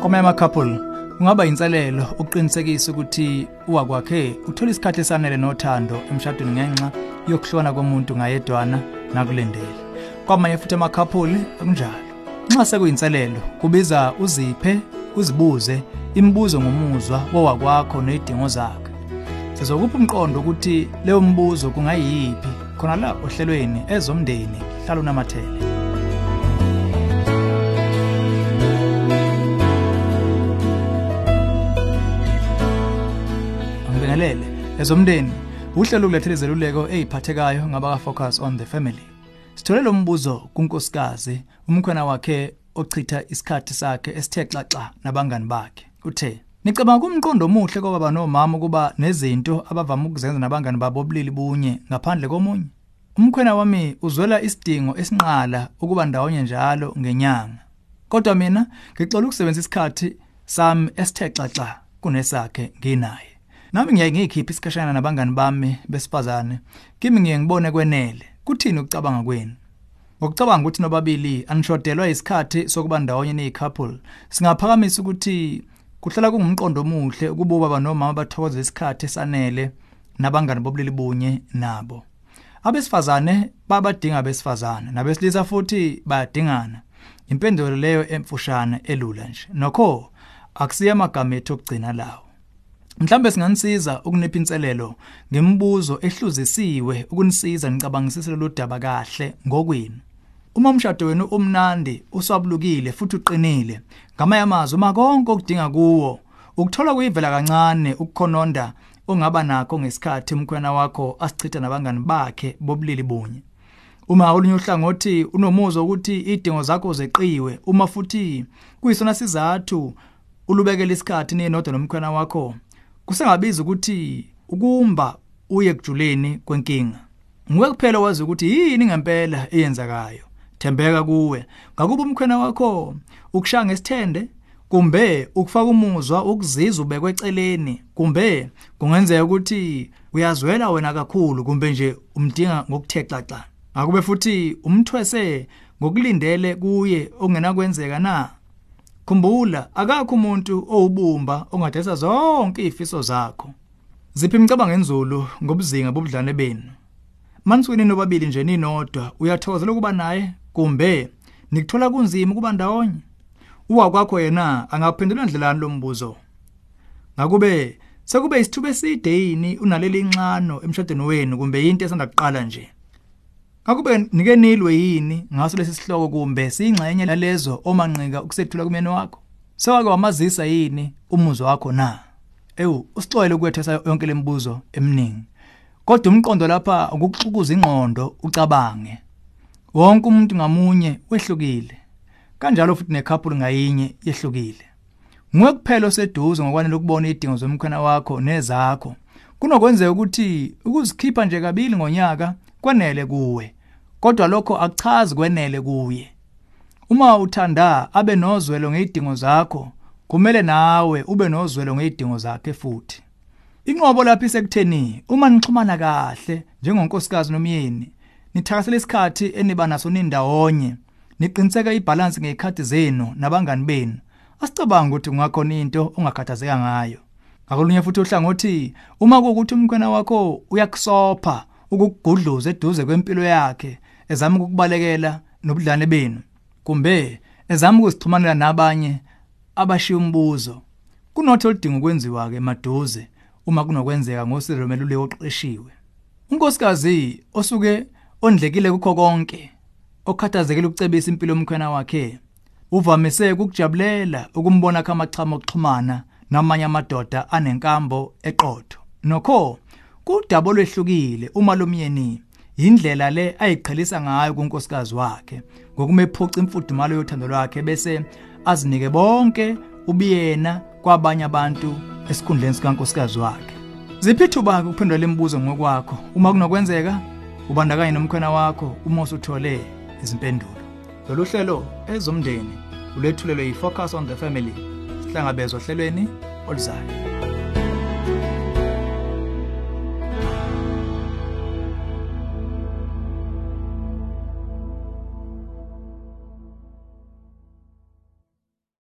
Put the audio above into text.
Kwamanye ama-couple kungaba inselelo ukuqinisekisa ukuthi uwakwakhe uthola isikhathi esanele nothando emshadweni ngenxa yokuhlona komuntu ngayedwana nakulendele. Kwamanye futhi ama-couple akunjalo. Nxa sekuyinselelo kubiza uziphe uzibuze imibuzo ngomuzwa wowakwakho nezidingo zakhe. Sizokupha umqondo ukuthi leyo mbuzo kungayiphi khona la ohlelweni ezomndeni hlala unamathele. Ngibingelele ezomndeni uhlelo ukulethela izeluleko eziphathekayo ngaba focus on the family. Sithole lo mbuzo kunkosikazi umkhona wakhe ochitha isikhathi sakhe esithe xaxa nabangani bakhe. Uthe Nicabanga kumqondo omuhle kwababa nomama kuba nezinto abavama ukuzenza nabangani babo obulili bunye ngaphandle komunye. Umkhwena wami uzwela isidingo esinqala ukuba ndawonye njalo ngenyanga. Kodwa mina ngixola ukusebenzisa isikhathi sami esithe xaxa kunesakhe nginaye. Nami ngiyaye ngikhiphe isikhashana nabangani bami besifazane. Kimi ngiye ngibone kwenele. Kuthini ukucabanga kwenu? Ngokucabanga ukuthi nobabili anishodelwa isikhathi sokuba ndawonye ne-couple. Singaphakamisa ukuthi kuhlala kungumqondo omuhle ukuba ubaba nomama bathokoze isikhathi esanele nabangani bobulili bunye nabo. Abesifazane babadinga abesifazane nabesilisa futhi bayadingana. Impendulo leyo emfushane elula nje. Nokho akusiya amagama ethu okugcina lawo. Mhlambe singanisiza ukunipha inselelo ngemibuzo ehluzisiwe ukunisiza nicabangisise lo daba kahle ngokwini. Uma umshado wenu umnandi, uswabulukile futhi uqinile, ngamanye amazwi uma konke okudinga kuwo ukuthola kuyivela kancane ukukhononda ongaba nakho ngesikhathi umkhwena wakho asichitha nabangani bakhe bobulili bunye. Uma olunye uhlangothi unomuzwa ukuthi idingo zakho zeqiwe, uma futhi kuyisona sizathu ulubekela isikhathi ninodwa nomkhwena wakho, kusengabiza ukuthi ukumba uye kujuleni kwenkinga. Nguwe kuphela wazi ukuthi yini ngempela eyenzakayo. Thembeka kuwe. Ngakuba umkhwena wakho ukushaya ngesithende kumbe ukufaka umuzwa ukuzizwa ubekwe eceleni kumbe kungenzeka ukuthi uyazwela wena kakhulu kumbe nje umdinga ngokuthexaxa. Akube futhi umthwese ngokulindele kuye ongenakwenzeka na. Khumbula akakho umuntu owubumba ongadesa zonke izifiso zakho. Ziphi imicabanga enzulu ngobuzinga bobudlane benu. Manisweni nobabili nje ninodwa uyathokozela ukuba naye kumbe nikuthola kunzima ukuba ndawonye. Uwakwakho yena angaphendula ndlelani lo mbuzo. Ngakube sekube isithuba eside yini unaleli inxano emshadweni wenu kumbe into esanda kuqala nje. Ngakube nike nilwe yini ngaso lesi sihloko kumbe singxenye lalezo omanqika ukusethula kumeni wakho. Sewake wamazisa yini umuzwa wakho na? Ewu usixoyele ukwethesa yonke lembuzo eminingi. Kodwa umqondo lapha ukuxukuza ingqondo ucabange. Wonke umuntu ngamunye wehlukile. Kanjalo futhi necouple ngayinye yehlukile. Nguwe kuphela oseduze ngokwanele ukubona idingo zomkhwena wakho nezakho. Kunokwenzeka ukuthi ukuzikhipha nje kabili ngonyaka kwanele kuwe. Kodwa lokho akuchazi kwenele kuye. Uma uthanda abe nozwelo ngezidingo zakho, kumele nawe ube nozwelo ngezidingo zakhe futhi. Inqobo lapha isekutheni uma nixhumana kahle njengonkosikazi nomyeni nithakasela isikhathi eniba naso nindawonye niqiniseka ibalance ngezikhathi zenu nabangani benu asicabanga ukuthi kungakhona into ongakhathazeka ngayo ngakolunye futhi uhlangothi uma kuukuthi umkhwena wakho uyakusopha ukugudluza eduze kwempilo yakhe ezama ukukubalekela nobudlane benu. Kumbe ezama ukuzixhumanela nabanye abashiya umbuzo kunotho oludinga ukwenziwa ke maduze uma kunokwenzeka ngosizo meluleko oqeshiwe unkosikazi osuke ondlekile kukho konke okhathazekile ukucebisa impilo yomkhwena wakhe uvamise ukujabulela ukumbona kama chama okuxhumana namanye amadoda anenkambo eqotho. Nokho kudabo lwehlukile uma lomyeni indlela le ayiqhelisa ngayo kunkosikazi wakhe ngokumephuca imfudumalo yothando lwakhe bese azinike bonke ubiyena kwabanye abantu esikhundleni sikankosikazi wakhe. Ziphithuba ukuphendula lemibuzo ngokwakho. Uma kunokwenzeka ubandakanye nomkhwena wakho uma usuthole izimpendulo. Lolu hlelo ezomndeni ulethulelwe yi-focus on the family sihlangabezwa ohlelweni oluzayo